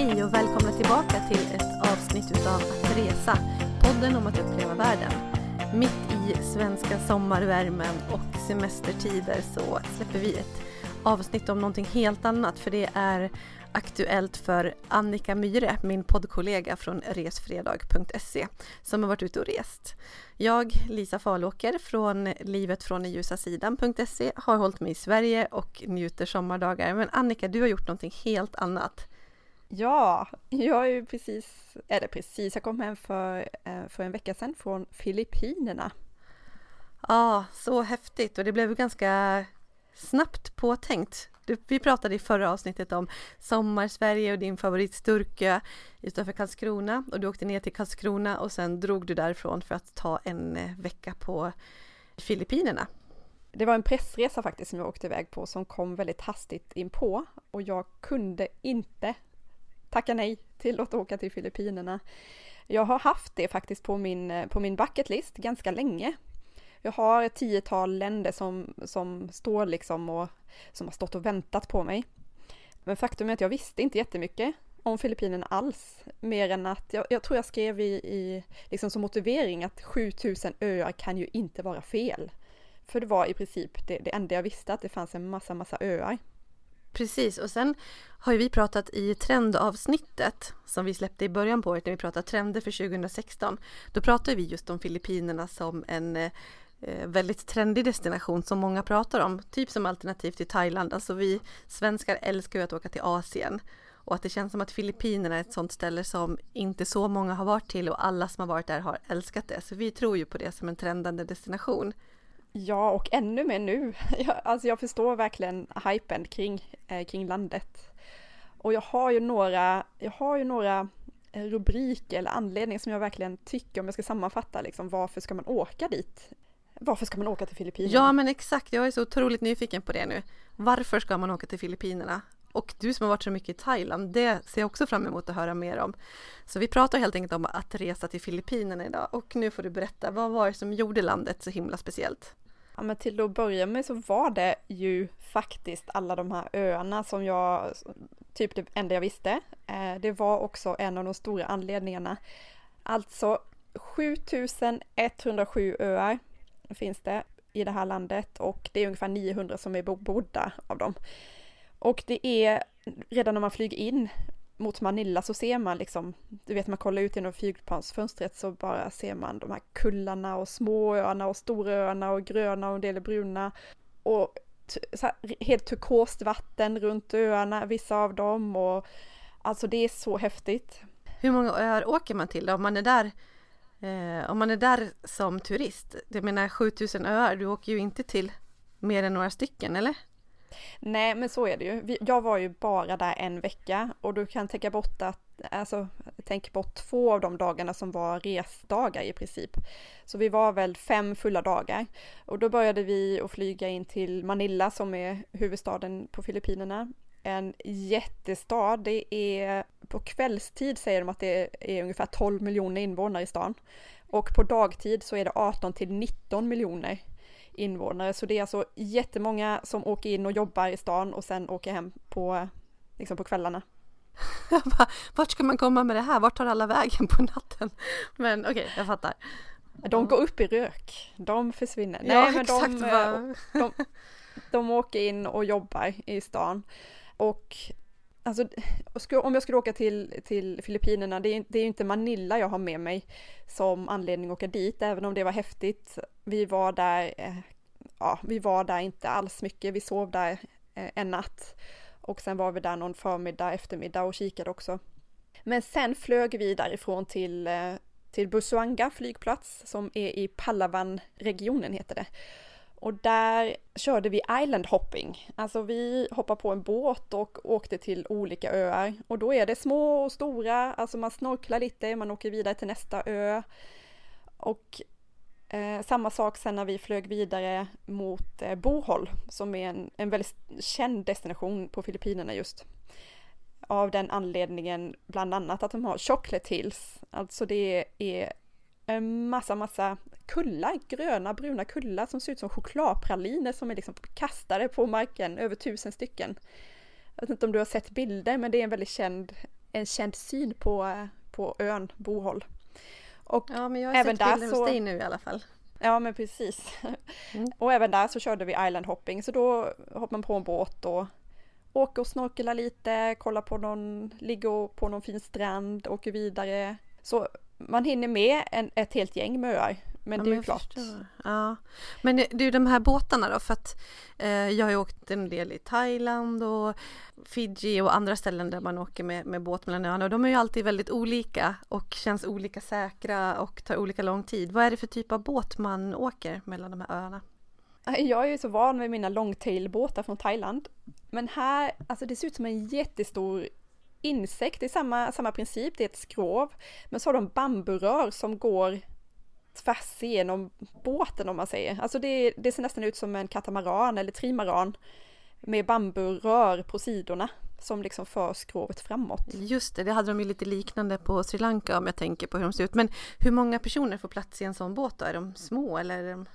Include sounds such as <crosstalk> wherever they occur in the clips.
Hej och välkomna tillbaka till ett avsnitt utav Att resa, podden om att uppleva världen. Mitt i svenska sommarvärmen och semestertider så släpper vi ett avsnitt om någonting helt annat för det är aktuellt för Annika Myre, min poddkollega från resfredag.se som har varit ute och rest. Jag, Lisa Falåker från livet från den ljusa sidan.se har hållit mig i Sverige och njuter sommardagar. Men Annika, du har gjort någonting helt annat. Ja, jag är ju precis, eller precis, jag kom hem för, eh, för en vecka sedan från Filippinerna. Ja, så häftigt och det blev ganska snabbt påtänkt. Vi pratade i förra avsnittet om Sommarsverige och din favorit Sturkö utanför Karlskrona och du åkte ner till Karlskrona och sen drog du därifrån för att ta en eh, vecka på Filippinerna. Det var en pressresa faktiskt som jag åkte iväg på som kom väldigt hastigt in på och jag kunde inte tacka nej till att åka till Filippinerna. Jag har haft det faktiskt på min, på min bucketlist ganska länge. Jag har ett tiotal länder som, som står liksom och som har stått och väntat på mig. Men faktum är att jag visste inte jättemycket om Filippinerna alls, mer än att jag, jag tror jag skrev i, i liksom som motivering att 7000 öar kan ju inte vara fel. För det var i princip det, det enda jag visste, att det fanns en massa, massa öar. Precis, och sen har ju vi pratat i trendavsnittet som vi släppte i början på året när vi pratade trender för 2016. Då pratade vi just om Filippinerna som en eh, väldigt trendig destination som många pratar om, typ som alternativ till Thailand. Alltså vi svenskar älskar ju att åka till Asien och att det känns som att Filippinerna är ett sånt ställe som inte så många har varit till och alla som har varit där har älskat det. Så vi tror ju på det som en trendande destination. Ja, och ännu mer nu. <laughs> Jag, alltså jag förstår verkligen hypen kring, eh, kring landet. Och jag har ju några, jag har ju några eh, rubriker eller anledningar som jag verkligen tycker, om jag ska sammanfatta liksom, varför ska man åka dit? Varför ska man åka till Filippinerna? Ja, men exakt. Jag är så otroligt nyfiken på det nu. Varför ska man åka till Filippinerna? Och du som har varit så mycket i Thailand, det ser jag också fram emot att höra mer om. Så vi pratar helt enkelt om att resa till Filippinerna idag och nu får du berätta, vad var det som gjorde landet så himla speciellt? Ja, men till att börja med så var det ju faktiskt alla de här öarna som jag, typ det enda jag visste. Eh, det var också en av de stora anledningarna. Alltså 7107 öar finns det i det här landet och det är ungefär 900 som är bebodda av dem. Och det är redan när man flyger in mot Manila så ser man liksom, du vet man kollar ut genom flygplansfönstret så bara ser man de här kullarna och småöarna och storöarna och gröna och en del bruna. Och här, helt turkost vatten runt öarna, vissa av dem och alltså det är så häftigt. Hur många öar åker man till då? Om man är där eh, om man är där som turist? Jag menar 7000 öar, du åker ju inte till mer än några stycken eller? Nej, men så är det ju. Jag var ju bara där en vecka och du kan tänka bort att, alltså, tänk bort två av de dagarna som var resdagar i princip. Så vi var väl fem fulla dagar och då började vi att flyga in till Manila som är huvudstaden på Filippinerna. En jättestad. Det är på kvällstid säger de att det är ungefär 12 miljoner invånare i stan och på dagtid så är det 18 till 19 miljoner invånare. Så det är alltså jättemånga som åker in och jobbar i stan och sen åker hem på, liksom på kvällarna. <laughs> Vart ska man komma med det här? Vart tar alla vägen på natten? Men okej, okay, jag fattar. De går upp i rök. De försvinner. Ja, Nej, men exakt, de, eh, de, de åker in och jobbar i stan. Och Alltså, om jag skulle åka till, till Filippinerna, det är, det är inte Manila jag har med mig som anledning att åka dit, även om det var häftigt. Vi var där, eh, ja, vi var där inte alls mycket, vi sov där eh, en natt och sen var vi där någon förmiddag, eftermiddag och kikade också. Men sen flög vi därifrån till, eh, till Busuanga flygplats som är i Palawan-regionen heter det. Och där körde vi island hopping, alltså vi hoppade på en båt och åkte till olika öar. Och då är det små och stora, alltså man snorklar lite, man åker vidare till nästa ö. Och eh, samma sak sen när vi flög vidare mot eh, Bohol, som är en, en väldigt känd destination på Filippinerna just. Av den anledningen bland annat att de har chocolate hills, alltså det är massa, massa kullar, gröna, bruna kullar som ser ut som chokladpraliner som är liksom kastade på marken, över tusen stycken. Jag vet inte om du har sett bilder, men det är en väldigt känd en känd syn på, på ön Bohol. Och ja, men jag har även sett bilder så... hos dig nu i alla fall. Ja men precis. <laughs> Mm. Och även där så körde vi island hopping så då hoppar man på en båt och åker och snorkelar lite, kollar på någon, ligger på någon fin strand, åker vidare. Så man hinner med en, ett helt gäng med öar. Men ja, det är ju klart. Förstår. Ja. Men ju de här båtarna då för att eh, jag har ju åkt en del i Thailand och Fiji och andra ställen där man åker med, med båt mellan öarna och de är ju alltid väldigt olika och känns olika säkra och tar olika lång tid. Vad är det för typ av båt man åker mellan de här öarna? Jag är ju så van med mina longtailbåtar från Thailand. Men här, alltså det ser ut som en jättestor insekt, det är samma, samma princip, det är ett skrov. Men så har de bamburör som går tvärs igenom båten om man säger. Alltså det, det ser nästan ut som en katamaran eller trimaran med bamburör på sidorna som liksom för skrovet framåt. Just det, det hade de ju lite liknande på Sri Lanka om jag tänker på hur de ser ut. Men hur många personer får plats i en sån båt då? Är de små eller? Är de...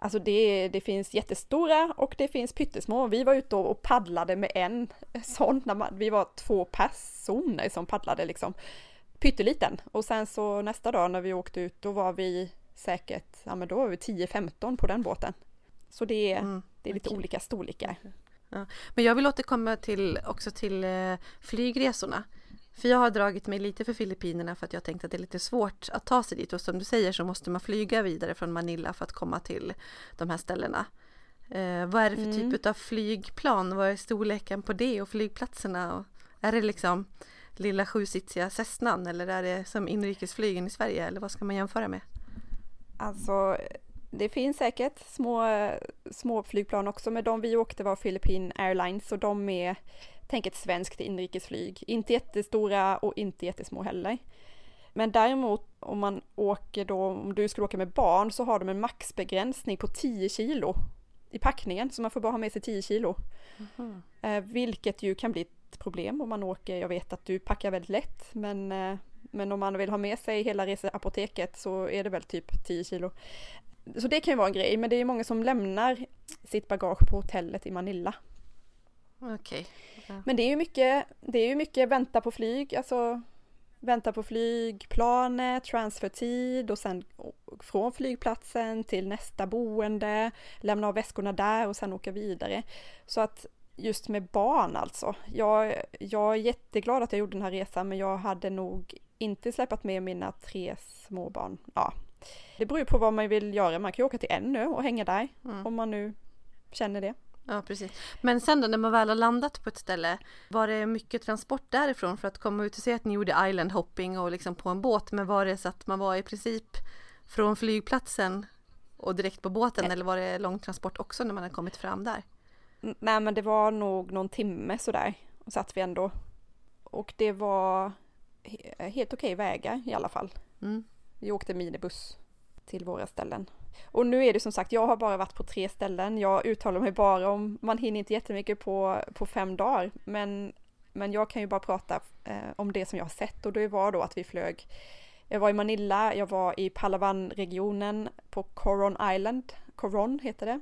Alltså det, det finns jättestora och det finns pyttesmå. Vi var ute och paddlade med en <laughs> sån, när man, vi var två personer som paddlade liksom pytteliten. Och sen så nästa dag när vi åkte ut då var vi säkert, ja men då var vi 10-15 på den båten. Så det är, mm, det är lite okay. olika storlekar. Ja. Men jag vill återkomma till, också till eh, flygresorna. För jag har dragit mig lite för Filippinerna för att jag tänkt att det är lite svårt att ta sig dit och som du säger så måste man flyga vidare från Manila för att komma till de här ställena. Eh, vad är det för mm. typ av flygplan? Vad är storleken på det och flygplatserna? Och är det liksom lilla sjusitsiga Cessnan eller är det som inrikesflygen i Sverige eller vad ska man jämföra med? Alltså det finns säkert små, små flygplan också men de vi åkte var Philippine Airlines och de är tänk ett svenskt inrikesflyg. Inte jättestora och inte jättesmå heller. Men däremot om man åker då, om du skulle åka med barn så har de en maxbegränsning på 10 kilo i packningen så man får bara ha med sig 10 kilo. Mm. Eh, vilket ju kan bli ett problem om man åker, jag vet att du packar väldigt lätt men, eh, men om man vill ha med sig hela reseapoteket så är det väl typ 10 kilo. Så det kan ju vara en grej men det är många som lämnar sitt bagage på hotellet i Manila. Okay. Ja. Men det är ju mycket, det är ju mycket vänta på flyg, alltså vänta på flygplanet, transfertid och sen från flygplatsen till nästa boende, lämna av väskorna där och sen åka vidare. Så att just med barn alltså. Jag, jag är jätteglad att jag gjorde den här resan men jag hade nog inte släpat med mina tre småbarn. Ja, det beror ju på vad man vill göra. Man kan ju åka till en ö och hänga där mm. om man nu känner det. Ja precis. Men sen då när man väl har landat på ett ställe, var det mycket transport därifrån för att komma ut och se att ni gjorde island hopping och liksom på en båt, men var det så att man var i princip från flygplatsen och direkt på båten Nej. eller var det lång transport också när man hade kommit fram där? Nej men det var nog någon timme sådär och satt vi ändå. Och det var helt okej vägar i alla fall. Mm. Vi åkte minibuss till våra ställen. Och nu är det som sagt, jag har bara varit på tre ställen. Jag uttalar mig bara om, man hinner inte jättemycket på, på fem dagar, men, men jag kan ju bara prata eh, om det som jag har sett och det var då att vi flög jag var i Manila, jag var i Palawan-regionen på Coron Island, Coron heter det.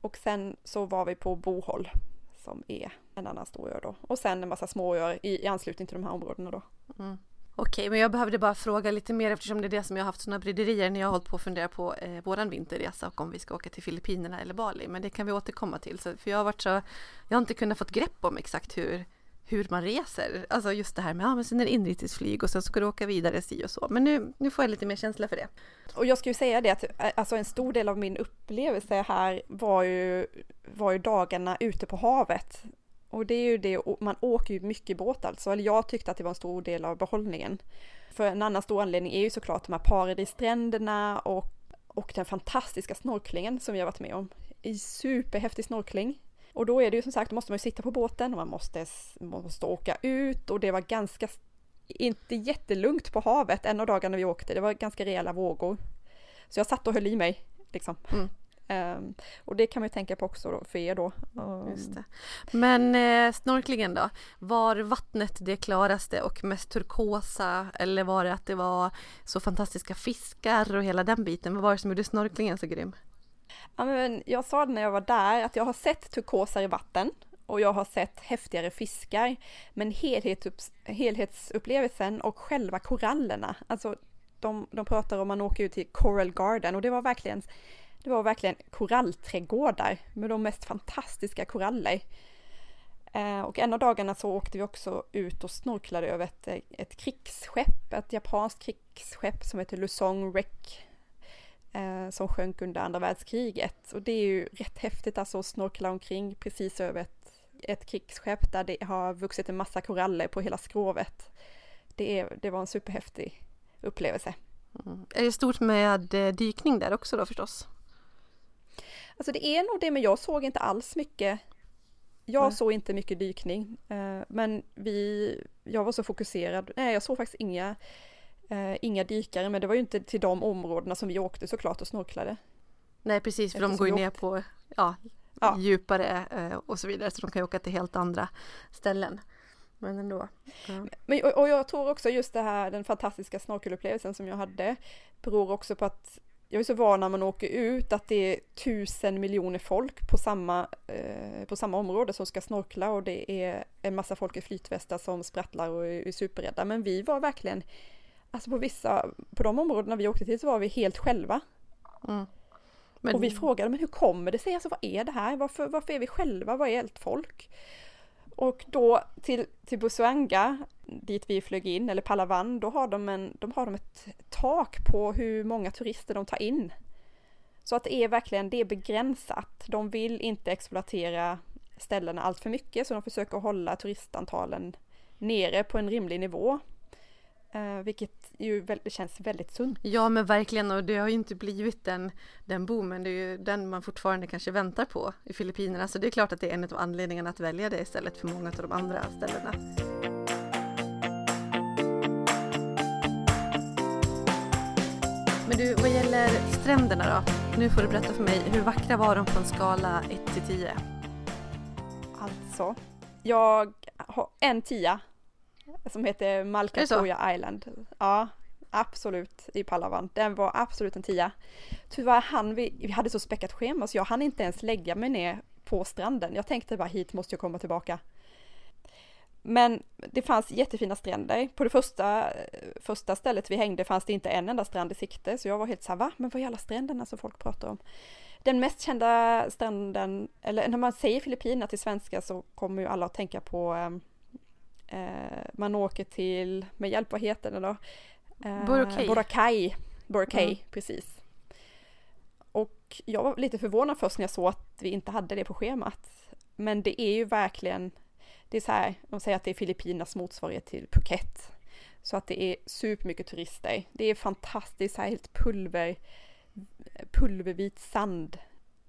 Och sen så var vi på Bohol som är en annan stor ö då. Och sen en massa småöar i, i anslutning till de här områdena då. Mm. Okej, men jag behövde bara fråga lite mer eftersom det är det som jag har haft sådana bryderier när jag har hållit på att fundera på eh, våran vinterresa och om vi ska åka till Filippinerna eller Bali. Men det kan vi återkomma till. Så, för jag har varit så, jag har inte kunnat fått grepp om exakt hur, hur man reser. Alltså just det här med, ja men sen är det inrikesflyg och sen ska du åka vidare si och så. Men nu, nu får jag lite mer känsla för det. Och jag ska ju säga det att eh, alltså en stor del av min upplevelse här var ju, var ju dagarna ute på havet. Och det är ju det, man åker ju mycket båt alltså, eller jag tyckte att det var en stor del av behållningen. För en annan stor anledning är ju såklart de här paradisstränderna och, och den fantastiska snorklingen som vi har varit med om. I superhäftig snorkling. Och då är det ju som sagt, då måste man ju sitta på båten och man måste, måste åka ut och det var ganska, inte jättelugnt på havet en av dagarna vi åkte, det var ganska rejäla vågor. Så jag satt och höll i mig liksom. Mm. Um, och det kan man ju tänka på också då, för er då. Um. Men eh, snorklingen då? Var vattnet det klaraste och mest turkosa eller var det att det var så fantastiska fiskar och hela den biten? Vad var det som gjorde snorklingen så grym? Ja, men jag sa det när jag var där att jag har sett turkosare vatten och jag har sett häftigare fiskar. Men helhetsupplevelsen och själva korallerna, alltså de, de pratar om man åker ut till Coral Garden och det var verkligen det var verkligen korallträdgårdar med de mest fantastiska koraller. Eh, och en av dagarna så åkte vi också ut och snorklade över ett, eh, ett krigsskepp, ett japanskt krigsskepp som heter Lusong Wreck eh, som sjönk under andra världskriget. Och det är ju rätt häftigt alltså att snorkla omkring precis över ett, ett krigsskepp där det har vuxit en massa koraller på hela skrovet. Det, är, det var en superhäftig upplevelse. Mm. Är det stort med dykning där också då förstås? Alltså det är nog det, men jag såg inte alls mycket. Jag mm. såg inte mycket dykning, eh, men vi, jag var så fokuserad. Nej, jag såg faktiskt inga, eh, inga dykare, men det var ju inte till de områdena som vi åkte såklart och snorklade. Nej, precis, för Eftersom de går ju ner på ja, ja. djupare och så vidare, så de kan ju åka till helt andra ställen. Men ändå. Ja. Men, och, och, jag tror också just det här, den fantastiska snorkelupplevelsen som jag hade, beror också på att jag är så van när man åker ut att det är tusen miljoner folk på samma, eh, på samma område som ska snorkla och det är en massa folk i flytvästar som sprattlar och är, är superrädda. Men vi var verkligen, alltså på vissa, på de områdena vi åkte till så var vi helt själva. Mm. Men... Och vi frågade, men hur kommer det sig? Alltså vad är det här? Varför, varför är vi själva? Vad är allt folk? Och då till, till Busuanga, dit vi flög in, eller Palawan, då har, de en, de har de ett tak på hur många turister de tar in. Så att det är verkligen, det är begränsat. De vill inte exploatera ställena allt för mycket, så de försöker hålla turistantalen nere på en rimlig nivå. Eh, vilket ju det känns väldigt sunt. Ja men verkligen och det har ju inte blivit den, den boomen. Det är ju den man fortfarande kanske väntar på i Filippinerna. Så det är klart att det är en av anledningarna att välja det istället för många av de andra ställena. Men du, vad gäller stränderna då? Nu får du berätta för mig, hur vackra var de på en skala 1 till 10? Alltså, jag har en tia som heter Malkatoya Island. Ja, absolut i Palawan. Den var absolut en tia. Tyvärr han vi, vi hade så späckat schema så jag hann inte ens lägga mig ner på stranden. Jag tänkte bara hit måste jag komma tillbaka. Men det fanns jättefina stränder. På det första, första stället vi hängde fanns det inte en enda strand i sikte, så jag var helt såhär, va? Men vad är alla stränderna som folk pratar om? Den mest kända stranden, eller när man säger Filippinerna till svenska så kommer ju alla att tänka på um, Eh, man åker till, med hjälp, vad heter det då? Eh, Boracay. Boracay, Boracay mm. precis. Och jag var lite förvånad först när jag såg att vi inte hade det på schemat. Men det är ju verkligen, det är så här, de säger att det är Filippinas motsvarighet till Phuket. Så att det är supermycket turister. Det är fantastiskt, så här helt pulver, pulvervit sand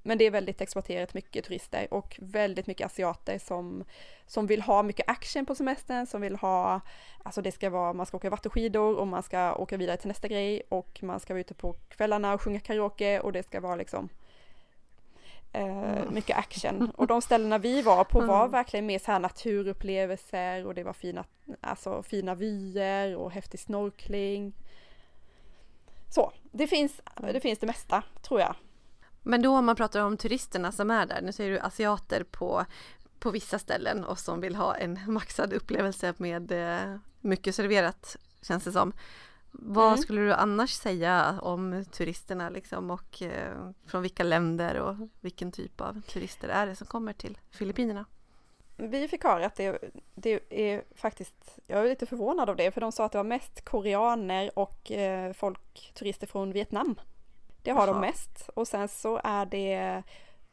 men det är väldigt exploaterat, mycket turister och väldigt mycket asiater som, som vill ha mycket action på semestern, som vill ha, alltså det ska vara, man ska åka vattenskidor och man ska åka vidare till nästa grej och man ska vara ute på kvällarna och sjunga karaoke och det ska vara liksom eh, mycket action. Och de ställena vi var på var verkligen mer så här naturupplevelser och det var fina, alltså fina vyer och häftig snorkling. Så, det finns, det finns det mesta tror jag. Men då om man pratar om turisterna som är där, nu säger du asiater på, på vissa ställen och som vill ha en <laughs> maxad upplevelse med eh, mycket serverat känns det som. Vad mm. skulle du annars säga om turisterna liksom och eh, från vilka länder och vilken typ av turister är det som kommer till Filippinerna? Vi fick höra att det, det är faktiskt, jag är lite förvånad av det, för de sa att det var mest koreaner och eh, folk, turister från Vietnam det har Aha. de mest. Och sen så är det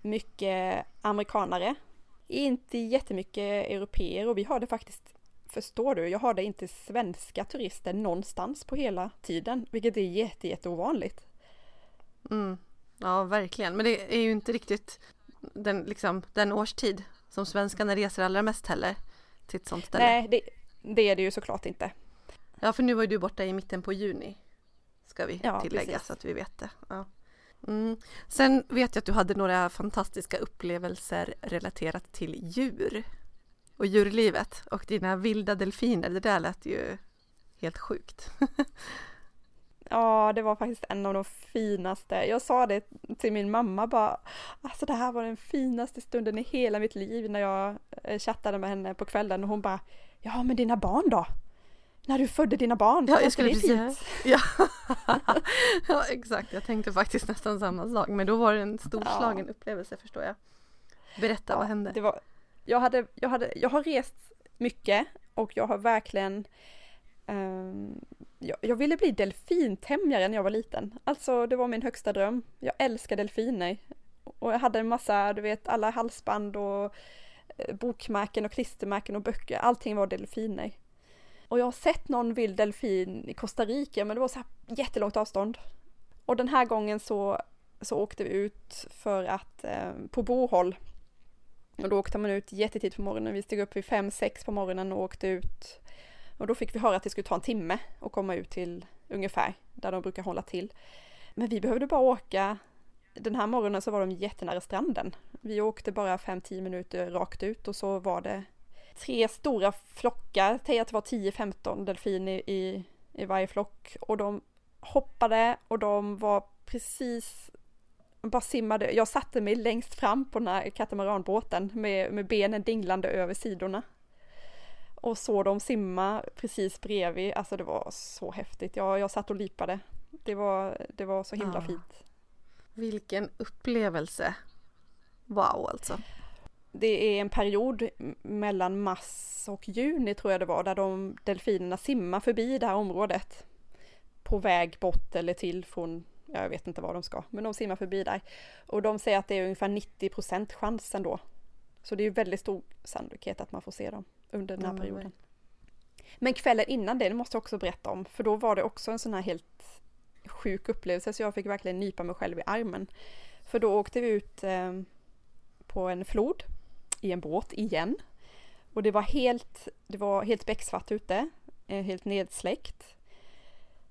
mycket amerikanare. Inte jättemycket europeer och vi har det faktiskt, förstår du, jag har det inte svenska turister någonstans på hela tiden, vilket är jätte, jätte ovanligt. Mm. Ja, verkligen. Men det är ju inte riktigt den, liksom, den årstid som svenskarna reser allra mest heller till ett sånt ställe. Nej, det, det är det ju såklart inte. Ja, för nu var ju du borta i mitten på juni ska vi ja, tillägga precis. så att vi vet det. Ja. Mm. Sen vet jag att du hade några fantastiska upplevelser relaterat till djur och djurlivet och dina vilda delfiner. Det där lät ju helt sjukt. <laughs> Ja, det var faktiskt en av de finaste. Jag sa det till min mamma bara, alltså det här var den finaste stunden i hela mitt liv när jag eh, chattade med henne på kvällen och hon bara, ja men dina barn då? När du födde dina barn? Ja, jag skulle precis säga. Ja. <laughs> ja, exakt. Jag tänkte faktiskt nästan samma sak. Men då var det en storslagen ja. upplevelse förstår jag. Berätta, ja, vad hände? Det var, jag, hade, jag, hade, jag har rest mycket och jag har verkligen um, jag, jag, ville bli delfintämjare när jag var liten. Alltså det var min högsta dröm. Jag älskar delfiner. Och jag hade en massa, du vet, alla halsband och eh, bokmärken och klistermärken och böcker. Allting var delfiner. Och jag har sett någon vild delfin i Costa Rica men det var så här jättelångt avstånd. Och den här gången så, så åkte vi ut för att, eh, på Bohåll. Och då åkte man ut jättetidigt på morgonen. Vi steg upp vid fem sex på morgonen och åkte ut. Och då fick vi höra att det skulle ta en timme att komma ut till ungefär där de brukar hålla till. Men vi behövde bara åka. Den här morgonen så var de jättenära stranden. Vi åkte bara 5-10 minuter rakt ut och så var det tre stora flockar, säg att det var 10-15 delfiner i, i varje flock och de hoppade och de var precis bara simmade, jag satte mig längst fram på den här katamaranbåten med, med benen dinglande över sidorna. Och såg dem simma precis bredvid, alltså det var så häftigt. Jag, jag satt och lipade. Det var, det var så himla ja. fint. Vilken upplevelse! Wow alltså det är en period mellan mars och juni tror jag det var, där de delfinerna simmar förbi det här området. På väg bort eller till från, jag vet inte var de ska, men de simmar förbi där. Och de säger att det är ungefär 90 procent chans ändå. Så det är ju väldigt stor sannolikhet att man får se dem under den här mm. perioden. Men kvällen innan det, det måste jag också berätta om, för då var det också en sån här helt sjuk upplevelse, så jag fick verkligen nypa mig själv i armen. För då åkte vi ut eh, på en flod i en båt igen. Och det var helt, det var helt becksvart ute, eh, helt nedsläckt.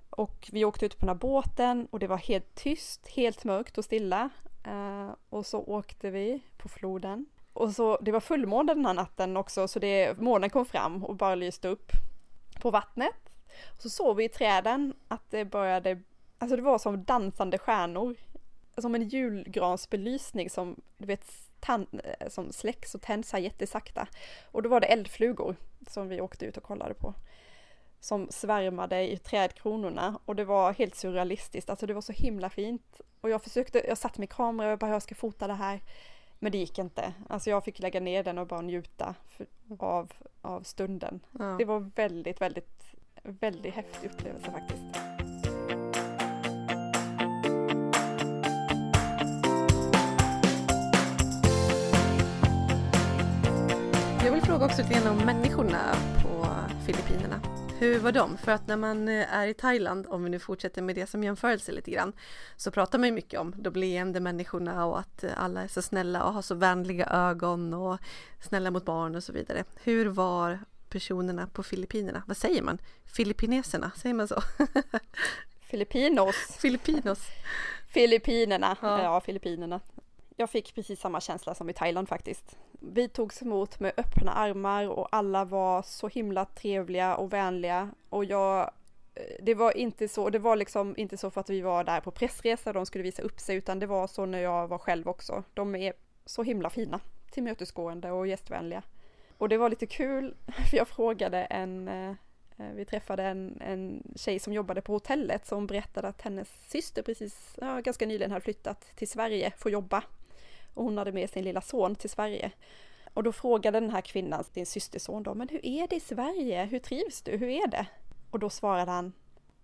Och vi åkte ut på den här båten och det var helt tyst, helt mörkt och stilla. Eh, och så åkte vi på floden. Och så, det var fullmåne den här natten också så det, månen kom fram och bara lyste upp på vattnet. Och så såg vi i träden att det började, alltså det var som dansande stjärnor. Som en julgransbelysning som, du vet, som släcks och tänds här jättesakta. Och då var det eldflugor som vi åkte ut och kollade på. Som svärmade i trädkronorna och det var helt surrealistiskt, alltså det var så himla fint. Och jag försökte, jag satt med kamera och bara jag ska fota det här. Men det gick inte. Alltså jag fick lägga ner den och bara njuta av, av stunden. Ja. Det var väldigt, väldigt, väldigt häftig upplevelse faktiskt. Jag vill fråga också lite grann om människorna på Filippinerna. Hur var de? För att när man eh, är i Thailand, om vi nu fortsätter med det som jämförelse lite grann, så pratar man ju mycket om de leende människorna och att eh, alla är så snälla och har så vänliga ögon och snälla mot barn och så vidare. Hur var personerna på Filippinerna? Vad säger man? Filippineserna, säger man så? <laughs> Filippinos. Filippinos. Filippinerna, ja. ja Filippinerna. Jag fick precis samma känsla som i Thailand faktiskt. Vi togs emot med öppna armar och alla var så himla trevliga och vänliga och jag eh, det var inte så, det var liksom inte så för att vi var där på pressresa och de skulle visa upp sig utan det var så när jag var själv också. De är så himla fina, tillmötesgående och gästvänliga. Och det var lite kul, <laughs> för jag frågade en, eh, eh, vi träffade en, en tjej som jobbade på hotellet som berättade att hennes syster precis, ja, ganska nyligen hade flyttat till Sverige för att jobba och hon hade med sin lilla son till Sverige. Och då frågade den här kvinnan sin systerson då, men hur är det i Sverige? Hur trivs du? Hur är det? Och då svarade han,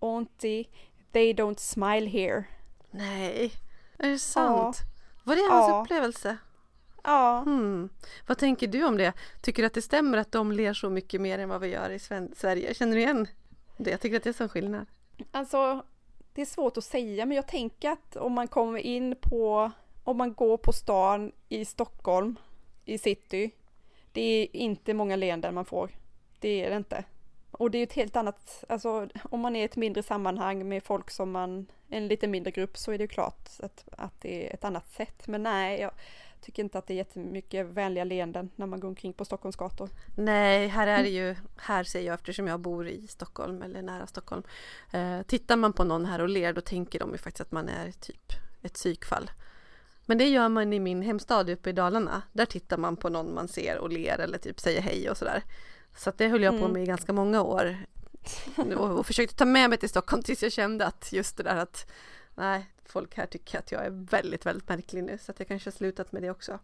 Auntie, they don't smile here. Nej, är det sant? Ja. Var det hans ja. upplevelse? Ja. Hmm. Vad tänker du om det? Tycker du att det stämmer att de ler så mycket mer än vad vi gör i Sverige? Känner du igen det? Jag tycker att det är sån skillnad. Alltså, det är svårt att säga, men jag tänker att om man kommer in på om man går på stan i Stockholm, i city, det är inte många leenden man får. Det är det inte. Och det är ett helt annat, alltså om man är i ett mindre sammanhang med folk som man, en lite mindre grupp så är det ju klart att, att det är ett annat sätt. Men nej, jag, Tycker inte att det är jättemycket vänliga leenden när man går omkring på Stockholms gator. Nej, här är det ju, här ser jag eftersom jag bor i Stockholm eller nära Stockholm. Eh, tittar man på någon här och ler då tänker de ju faktiskt att man är typ ett psykfall. Men det gör man i min hemstad uppe i Dalarna. Där tittar man på någon man ser och ler eller typ säger hej och sådär. Så att det höll jag på Mm. med i ganska många år. Och, och försökte ta med mig till Stockholm tills jag kände att just det där att nej, folk här tycker att jag är väldigt, väldigt märklig nu. Så att jag kanske har slutat med det också.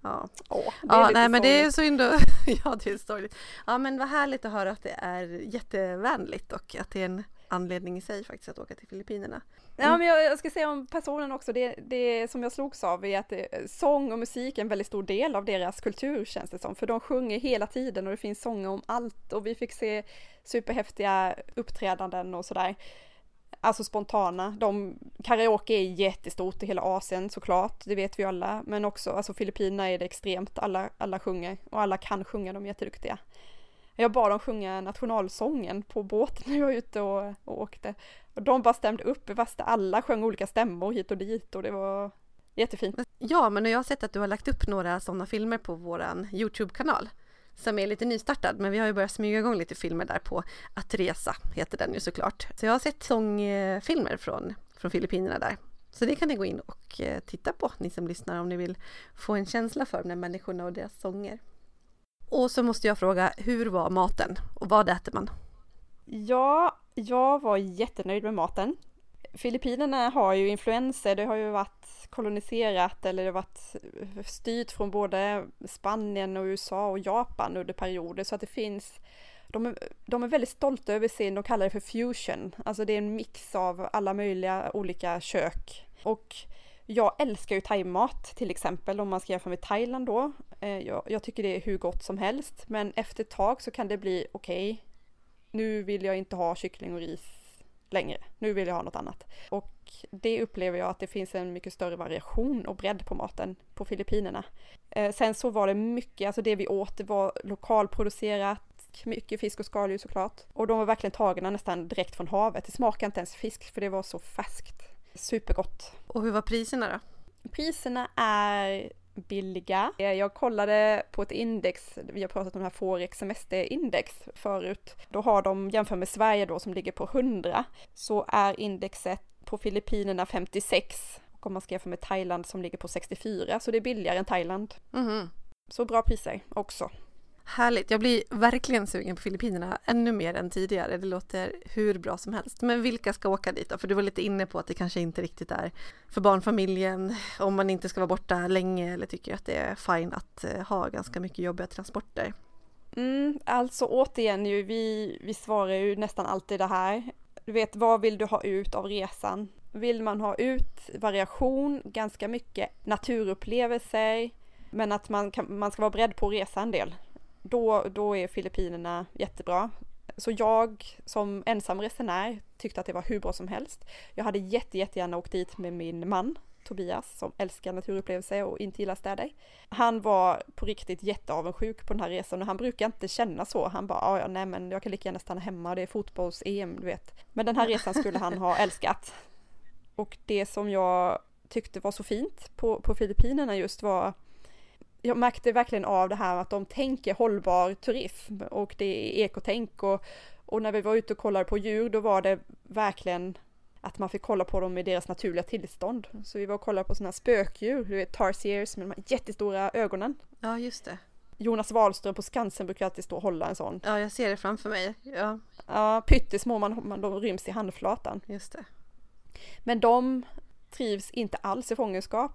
Ja, Åh, det ja nej men det är synd och, <laughs> ja det är sorgligt. Ja men vad härligt att höra att det är jättevänligt och att det är en anledning i sig faktiskt att åka till Filippinerna. Ja, men jag, jag ska säga om personen också, det, det som jag slogs av är att det, sång och musik är en väldigt stor del av deras kultur känns det som, för de sjunger hela tiden och det finns sånger om allt och vi fick se superhäftiga uppträdanden och sådär. Alltså spontana. De, karaoke är jättestort i hela Asien såklart, det vet vi alla, men också alltså Filippinerna är det extremt, alla, alla sjunger och alla kan sjunga, de är jätteduktiga. Jag bad dem sjunga nationalsången på båten när jag var ute och, och åkte. Och de bara stämde upp fast alla sjöng olika stämmor hit och dit och det var jättefint. Ja men jag har sett att du har lagt upp några sådana filmer på våran Youtube-kanal som är lite nystartad men vi har ju börjat smyga igång lite filmer där på Att resa heter den ju såklart. Så jag har sett sångfilmer från, från Filippinerna där. Så det kan ni gå in och eh, titta på ni som lyssnar om ni vill få en känsla för de här människorna och deras sånger. Och så måste jag fråga, hur var maten och vad äter man? Ja, jag var jättenöjd med maten. Filippinerna har ju influenser, det har ju varit koloniserat eller det har varit styrt från både Spanien och USA och Japan under perioder så att det finns de är, de är väldigt stolta över sin, de kallar det för fusion, alltså det är en mix av alla möjliga olika kök. Och jag älskar ju thaimat till exempel om man ska jämföra med Thailand då. Eh, jag, jag tycker det är hur gott som helst men efter ett tag så kan det bli okej, nu vill jag inte ha kyckling och ris längre. Nu vill jag ha något annat. Och det upplever jag att det finns en mycket större variation och bredd på maten på Filippinerna. Eh, sen så var det mycket, alltså det vi åt, det var lokalproducerat, mycket fisk och skaldjur såklart. Och de var verkligen tagna nästan direkt från havet. Det smakade inte ens fisk för det var så färskt. Supergott. Och hur var priserna då? Priserna är billiga. Eh, Jag kollade på ett index, vi har pratat om det här Forex semesterindex förut. Då har de, jämfört med Sverige då som ligger på 100, så är indexet på Filippinerna 56 och om man ska jämföra med Thailand som ligger på 64, så det är billigare än Thailand. Mhm. Så bra priser också. Härligt, jag blir verkligen sugen på Filippinerna ännu mer än tidigare. Det låter hur bra som helst. Men vilka ska åka dit då? För du var lite inne på att det kanske inte riktigt är för barnfamiljen om man inte ska vara borta länge eller tycker att det är fine att eh, ha ganska mycket jobbiga transporter. Mm, alltså återigen, ju, vi, vi svarar ju nästan alltid det här. Du vet, vad vill du ha ut av resan? Vill man ha ut variation, ganska mycket naturupplevelser, men att man, kan, man ska vara beredd på att resa en del. Då, då är Filippinerna jättebra. Så jag som ensam resenär tyckte att det var hur bra som helst. Jag hade jätte, jättegärna åkt dit med min man Tobias som älskar naturupplevelser och inte gillar städer. Han var på riktigt jätteavundsjuk på den här resan och han brukar inte känna så. Han bara, ja nej men jag kan lika gärna stanna hemma, det är fotbolls-EM, du vet. Men den här resan skulle han ha älskat. Och det som jag tyckte var så fint på, på Filippinerna just var jag märkte verkligen av det här att de tänker hållbar turism och det är ekotänk och, och när vi var ute och kollade på djur då var det verkligen att man fick kolla på dem i deras naturliga tillstånd. Så vi var och kollade på sådana här spökdjur, du vet tarsiers med de här jättestora ögonen. Ja, just det. Jonas Wahlström på Skansen brukar alltid stå och hålla en sån. Ja, jag ser det framför mig. Ja, Ja, pyttesmå, man, man, de ryms i handflatan. just det. Men de trivs inte alls i fångenskap.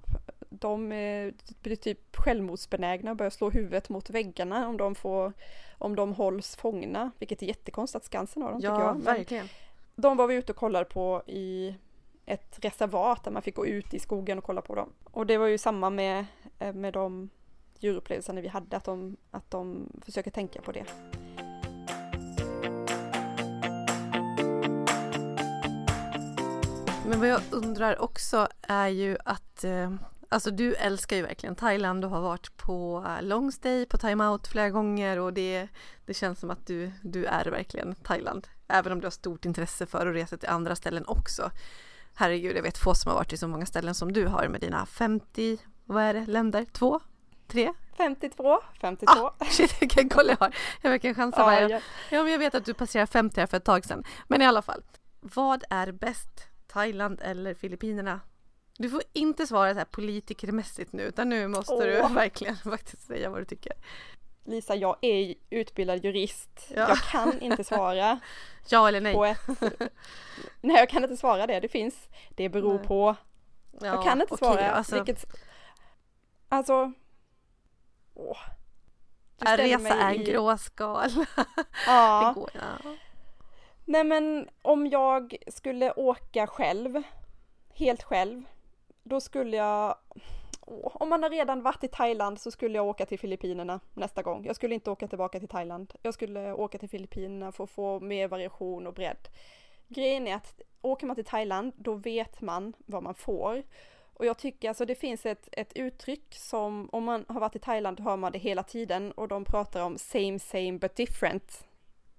De eh, blir typ självmordsbenägna och börjar slå huvudet mot väggarna om de får om de hålls fångna, vilket är jättekonstigt att Skansen har dem tycker Ja, jag. Men verkligen. de var vi ute och kollade på i ett reservat där man fick gå ut i skogen och kolla på dem. Och det var ju samma med, eh, med de djurupplevelserna vi hade, att de, att de försöker tänka på det. Men vad jag undrar också är ju att eh, Alltså du älskar ju verkligen Thailand, du har varit på eh, long stay, på timeout flera gånger och det, det känns som att du, du är verkligen Thailand. Även om du har stort intresse för att resa till andra ställen också. Herregud, jag vet få som har varit i så många ställen som du har med dina 50 vad är det, länder? Två? Tre? 52, 52. Ah, <laughs> shit, vilken koll jag har. Jag verkar chansa Ja, varje. jag- Ja, men jag vet att du passerade 50 här för ett tag sedan. Men i alla fall. Vad är bäst? Thailand eller Filippinerna? Du får inte svara så här politikermässigt nu utan nu måste du Åh. verkligen <laughs> faktiskt säga vad du tycker. Lisa, jag är utbildad jurist. Ja. Jag kan inte svara <laughs> Ja eller nej? på ett... <laughs> Nej, jag kan inte svara det. Det finns. Det beror Nej. på. Ja, jag kan inte okej svara. alltså, Vilket... Alltså... Åh. Du resa är en i- gråskal. Ja. Går, ja. Nej men om jag skulle åka själv, helt själv, då skulle jag, om man har redan varit i Thailand så skulle jag åka till Filippinerna nästa gång. Jag skulle inte åka tillbaka till Thailand. Jag skulle åka till Filippinerna för att få mer variation och bredd. Grejen är att åker man till Thailand, då vet man vad man får. Och jag tycker alltså det finns ett, ett uttryck som, om man har varit i Thailand hör man det hela tiden och de pratar om same same but different.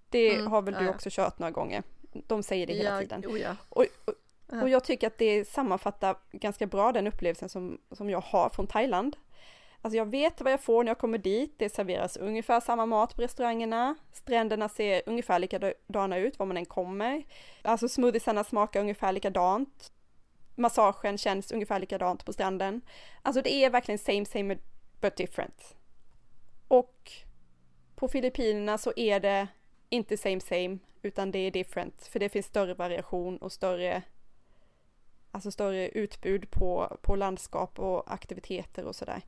Det Mm, har väl ja, du också kört några gånger. De säger det hela ja, tiden. oh ja. Och, och, Ja. och jag tycker att det sammanfattar ganska bra den upplevelsen som, som jag har från Thailand. Alltså jag vet vad jag får när jag kommer dit. Det serveras ungefär samma mat på restaurangerna. Stränderna ser ungefär likadana ut var man än kommer. Alltså smoothiesarna smakar ungefär likadant. Massagen känns ungefär likadant på stranden. Alltså det är verkligen same same but different. Och på Filippinerna så är det inte same same utan det är different för det finns större variation och större alltså större utbud på, på landskap och aktiviteter och sådär.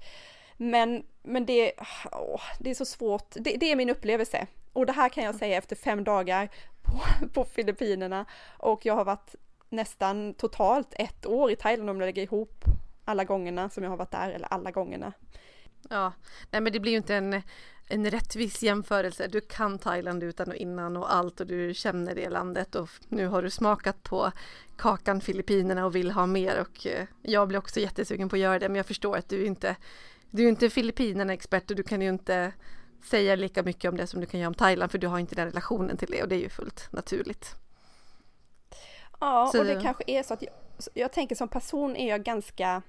Men, men det, åh, det är så svårt, det, det är min upplevelse. Och det här kan jag säga efter fem dagar på, på Filippinerna och jag har varit nästan totalt ett år i Thailand om jag lägger ihop alla gångerna som jag har varit där, eller alla gångerna. Ja, nej men det blir ju inte en, en rättvis jämförelse. Du kan Thailand utan och innan och allt och du känner det landet och nu har du smakat på kakan Filippinerna och vill ha mer och eh, jag blir också jättesugen på att göra det men jag förstår att du inte du är inte Filippinerna-expert och du kan ju inte säga lika mycket om det som du kan göra om Thailand för du har inte den relationen till det och det är ju fullt naturligt. Ja, Så och det det- kanske är så att jag, jag tänker som person är jag ganska,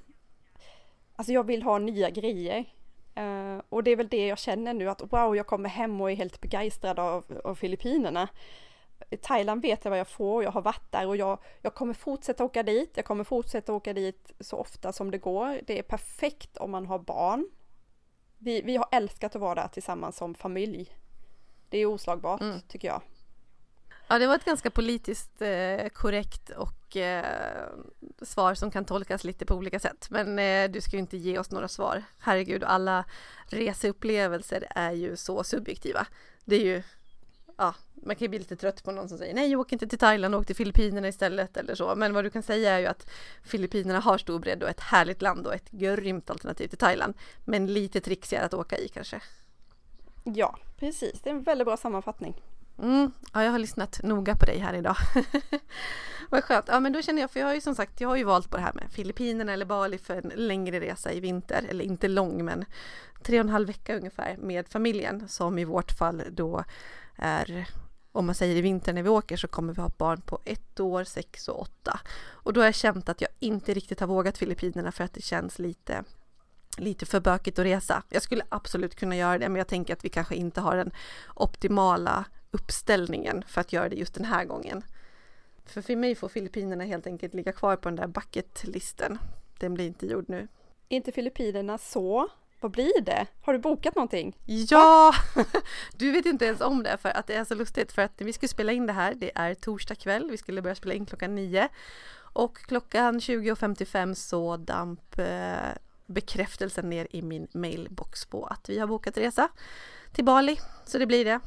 alltså jag vill ha nya grejer. Eh, och det är väl det jag känner nu att wow, jag kommer hem och är helt begeistrad av, av Filippinerna. I Thailand vet jag vad jag får, jag har varit där och jag, jag kommer fortsätta åka dit. Jag kommer fortsätta åka dit så ofta som det går. Det är perfekt om man har barn. Vi, vi har älskat att vara där tillsammans som familj. Det är oslagbart Mm. tycker jag. Ja, det var ett ganska politiskt eh, korrekt och eh, svar som kan tolkas lite på olika sätt. Men eh, du ska ju inte ge oss några svar. Herregud, alla reseupplevelser är ju så subjektiva. Det är ju, ja, man kan ju bli lite trött på någon som säger nej, åk inte till Thailand, åk till Filippinerna istället eller så. Men vad du kan säga är ju att Filippinerna har stor bredd och ett härligt land och ett grymt alternativ till Thailand. Men lite trixigare att åka i kanske. Ja, precis. Det är en väldigt bra sammanfattning. Mm, ja, jag har lyssnat noga på dig här idag. <laughs> Vad skönt. Ja, men då känner jag, för jag har ju som sagt, jag har ju valt på det här med Filippinerna eller Bali för en längre resa i vinter, eller inte lång, men tre och en halv vecka ungefär med familjen, som i vårt fall då är om man säger i vinter när vi åker så kommer vi ha barn på ett år, sex och åtta. Och då har jag känt att jag inte riktigt har vågat Filippinerna för att det känns lite lite för bökigt att resa. Jag skulle absolut kunna göra det, men jag tänker att vi kanske inte har den optimala uppställningen för att göra det just den här gången. För för mig får Filippinerna helt enkelt ligga kvar på den där bucketlisten. Den blir inte gjord nu. inte Filippinerna så, vad blir det? Har du bokat någonting? Ja! <laughs> Du vet inte ens om det för att det är så lustigt för att vi skulle spela in det här, det är torsdag kväll, vi skulle börja spela in klockan nio och klockan 20.55 så damp eh, bekräftelsen ner i min mailbox på att vi har bokat resa till Bali. Så det blir det.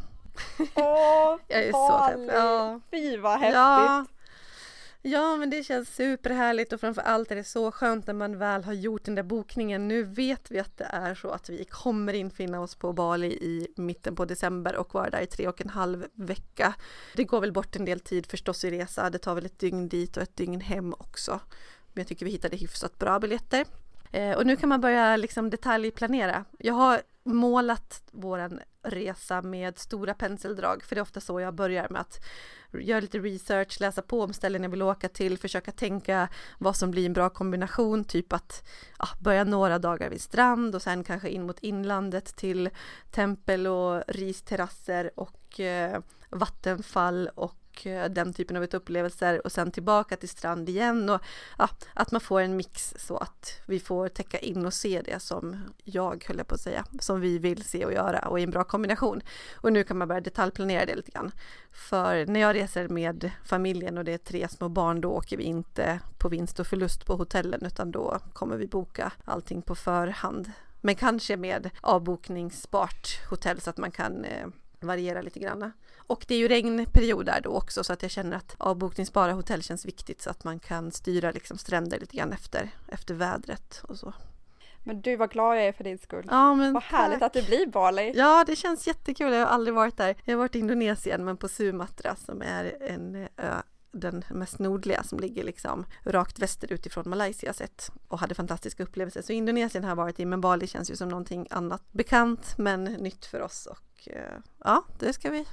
Åh, <laughs> Jag är så pepp. Ja. Fy vad häftigt! Ja. ja, men det känns superhärligt och framför allt är det så skönt när man väl har gjort den där bokningen. Nu vet vi att det är så att vi kommer infinna oss på Bali i mitten på december och vara där i tre och en halv vecka. Det går väl bort en del tid förstås i resa. Det tar väl ett dygn dit och ett dygn hem också. Men jag tycker vi hittade hyfsat bra biljetter. Eh, och nu kan man börja liksom detaljplanera. Jag har målat våran resa med stora penseldrag, för det är ofta så jag börjar med att göra lite research, läsa på om ställen jag vill åka till, försöka tänka vad som blir en bra kombination, typ att ja, börja några dagar vid strand och sen kanske in mot inlandet till tempel och risterrasser och eh, vattenfall och och eh, den typen av upplevelser och sen tillbaka till strand igen och ja, att man får en mix så att vi får täcka in och se det som jag höll på att säga, som vi vill se och göra och i en bra kombination. Och nu kan man börja detaljplanera det lite grann. För när jag reser med familjen och det är tre små barn, då åker vi inte på vinst och förlust på hotellen utan då kommer vi boka allting på förhand. Men kanske med avbokningsbart hotell så att man kan eh, variera lite grann. Och det är ju regnperiod där då också så att jag känner att avbokningsbara hotell känns viktigt så att man kan styra liksom stränder lite grann efter, efter vädret och så. Men du, vad glad jag är för din skull. Ja, men vad härligt att det blir Bali. Ja, det känns jättekul. Jag har aldrig varit där. Jag har varit i Indonesien, men på Sumatra som är en ö den mest nordliga som ligger liksom rakt västerut ifrån Malaysia sett och hade fantastiska upplevelser. Så Indonesien har jag varit i, men Bali känns ju som någonting annat bekant men nytt för oss och och eh, ja, det ska vi.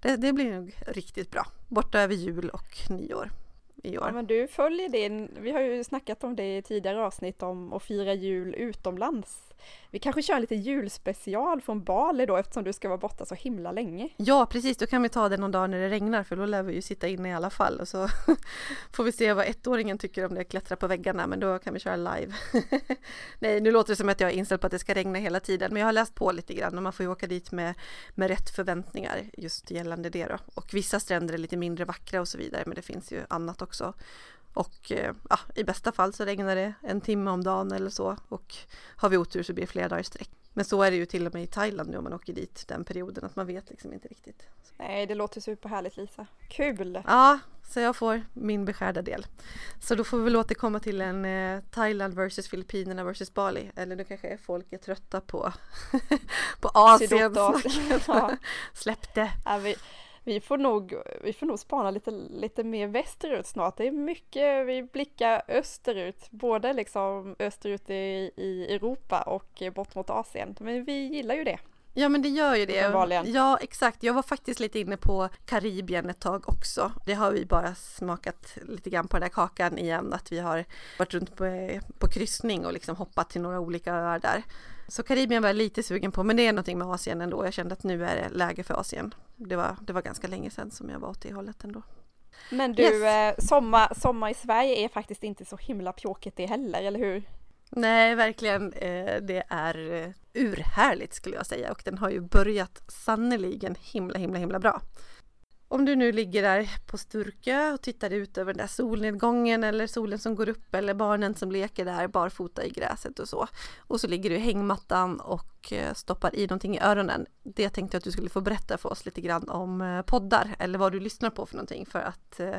Det, det blir nog riktigt bra. Borta över jul och nyår i år. Ja, men du följer din, vi har ju snackat om det i tidigare avsnitt om att fira jul utomlands. Vi kanske kör en liten julspecial från Bali då eftersom du ska vara borta så himla länge. Ja precis, då kan vi ta det någon dag när det regnar för då lär vi ju sitta inne i alla fall och så <laughs> får vi se vad ettåringen tycker om det klättra på väggarna men då kan vi köra live. <laughs> Nej, nu låter det som att jag är inställd på att det ska regna hela tiden men jag har läst på lite grann och man får ju åka dit med, med rätt förväntningar just gällande det då. Och vissa stränder är lite mindre vackra och så vidare men det finns ju annat också. Och eh, ja, i bästa fall så regnar det en timme om dagen eller så och har vi otur så blir det flera dagar i sträck. Men så är det ju till och med i Thailand nu om man åker dit den perioden att man vet liksom inte riktigt. Nej, det låter superhärligt Lisa. Kul! Ja, så jag får min beskärda del. Så då får vi väl återkomma till en eh, Thailand versus Filippinerna versus Bali. Eller nu kanske folk är trötta på, <laughs> på Asien. <laughs> Släpp det! Ja, vi, vi får nog, vi får nog spana lite, lite mer västerut snart. Det är mycket, vi blickar österut, både liksom österut i, i Europa och bort mot Asien. Men vi gillar ju det. Ja men det gör ju det. Ja exakt, jag var faktiskt lite inne på Karibien ett tag också. Det har vi bara smakat lite grann på den där kakan igen, att vi har varit runt på, på kryssning och liksom hoppat till några olika öar där. Så Karibien var jag lite sugen på, men det är någonting med Asien ändå. Jag kände att nu är det läge för Asien. Det var, det var ganska länge sedan som jag var åt det hållet ändå. Men du, yes. eh, sommar, sommar i Sverige är faktiskt inte så himla pjåkigt det heller, eller hur? Nej, verkligen. Eh, det är eh, urhärligt skulle jag säga och den har ju börjat sannoliken himla, himla, himla bra. Om du nu ligger där på Sturkö och tittar ut över den där solnedgången eller solen som går upp eller barnen som leker där barfota i gräset och så. Och så ligger du i hängmattan och eh, stoppar i någonting i öronen. Det tänkte jag att du skulle få berätta för oss lite grann om eh, poddar eller vad du lyssnar på för någonting för att eh,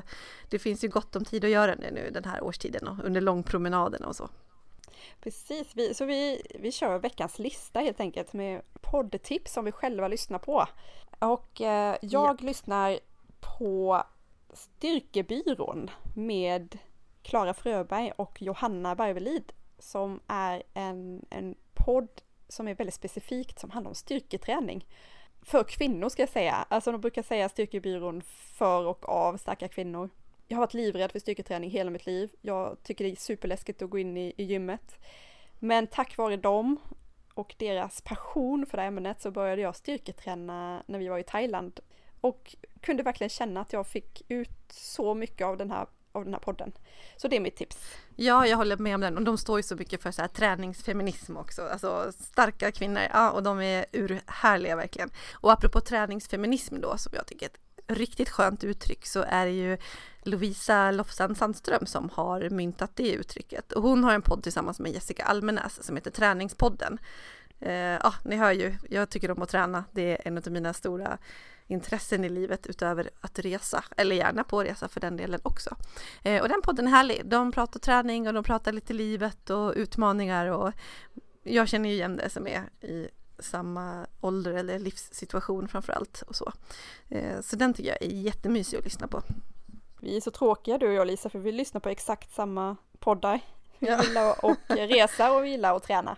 det finns ju gott om tid att göra det nu den här årstiden och under långpromenaderna och så. Precis, vi, så vi, vi kör veckans lista helt enkelt med poddtips som vi själva lyssnar på. Och eh, jag ja. lyssnar på Styrkebyrån med Klara Fröberg och Johanna Barvelid som är en, en podd som är väldigt specifikt som handlar om styrketräning. För kvinnor ska jag säga, alltså de brukar säga Styrkebyrån för och av starka kvinnor. Jag har varit livrädd för styrketräning hela mitt liv. Jag tycker det är superläskigt att gå in i, i gymmet. Men tack vare dem och deras passion för det här ämnet så började jag styrketräna när vi var i Thailand och kunde verkligen känna att jag fick ut så mycket av den här av den här podden. Så det är mitt tips. Ja, jag håller med om den och de står ju så mycket för så här träningsfeminism också, alltså starka kvinnor, ja och de är urhärliga verkligen. Och apropå träningsfeminism då, som jag tycker är ett riktigt skönt uttryck, så är det ju Lovisa Lofsan Sandström som har myntat det uttrycket. Och hon har en podd tillsammans med Jessica Almenäs som heter Träningspodden. Eh, ja, ni hör ju, jag tycker om att träna. Det är en av mina stora intressen i livet utöver att resa, eller gärna på resa för den delen också. Eh, och den podden är härlig. De pratar träning och de pratar lite livet och utmaningar och jag känner ju igen det som är i samma ålder eller livssituation framför allt och så. Eh, så den tycker jag är jättemysig att lyssna på. Vi är så tråkiga du och jag Lisa för vi lyssnar på exakt samma poddar. Vi ja. gillar att <laughs> resa och vi gillar att träna.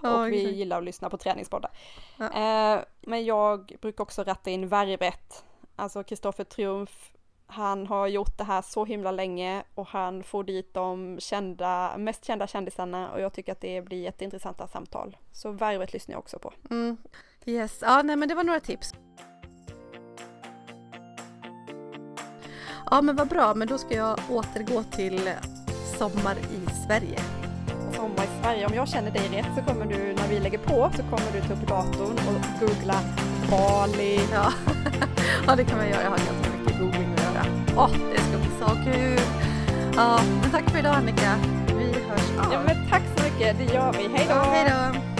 och vi gillar att lyssna på träningspoddar. Ja. Eh, men jag brukar också ratta in värvet. Alltså Kristoffer Triumf, han har gjort det här så himla länge och han får dit de kända, mest kända kändisarna och jag tycker att det blir jätteintressanta samtal. Så värvet lyssnar jag också på. Mm. Yes, ja nej men det var några tips. Ja men vad bra, men då ska jag återgå till Sommar i Sverige. Sommar i Sverige, om jag känner dig rätt så kommer du när vi lägger på så kommer du ta upp datorn och googla Bali. Ja, <laughs> ja det kan man göra, jag har googling att göra. Åh, oh, det ska bli så kul! Ja, men tack för idag Annika. Vi hörs av. Ja men tack så mycket, det gör vi. Hej då! Ja, hej då!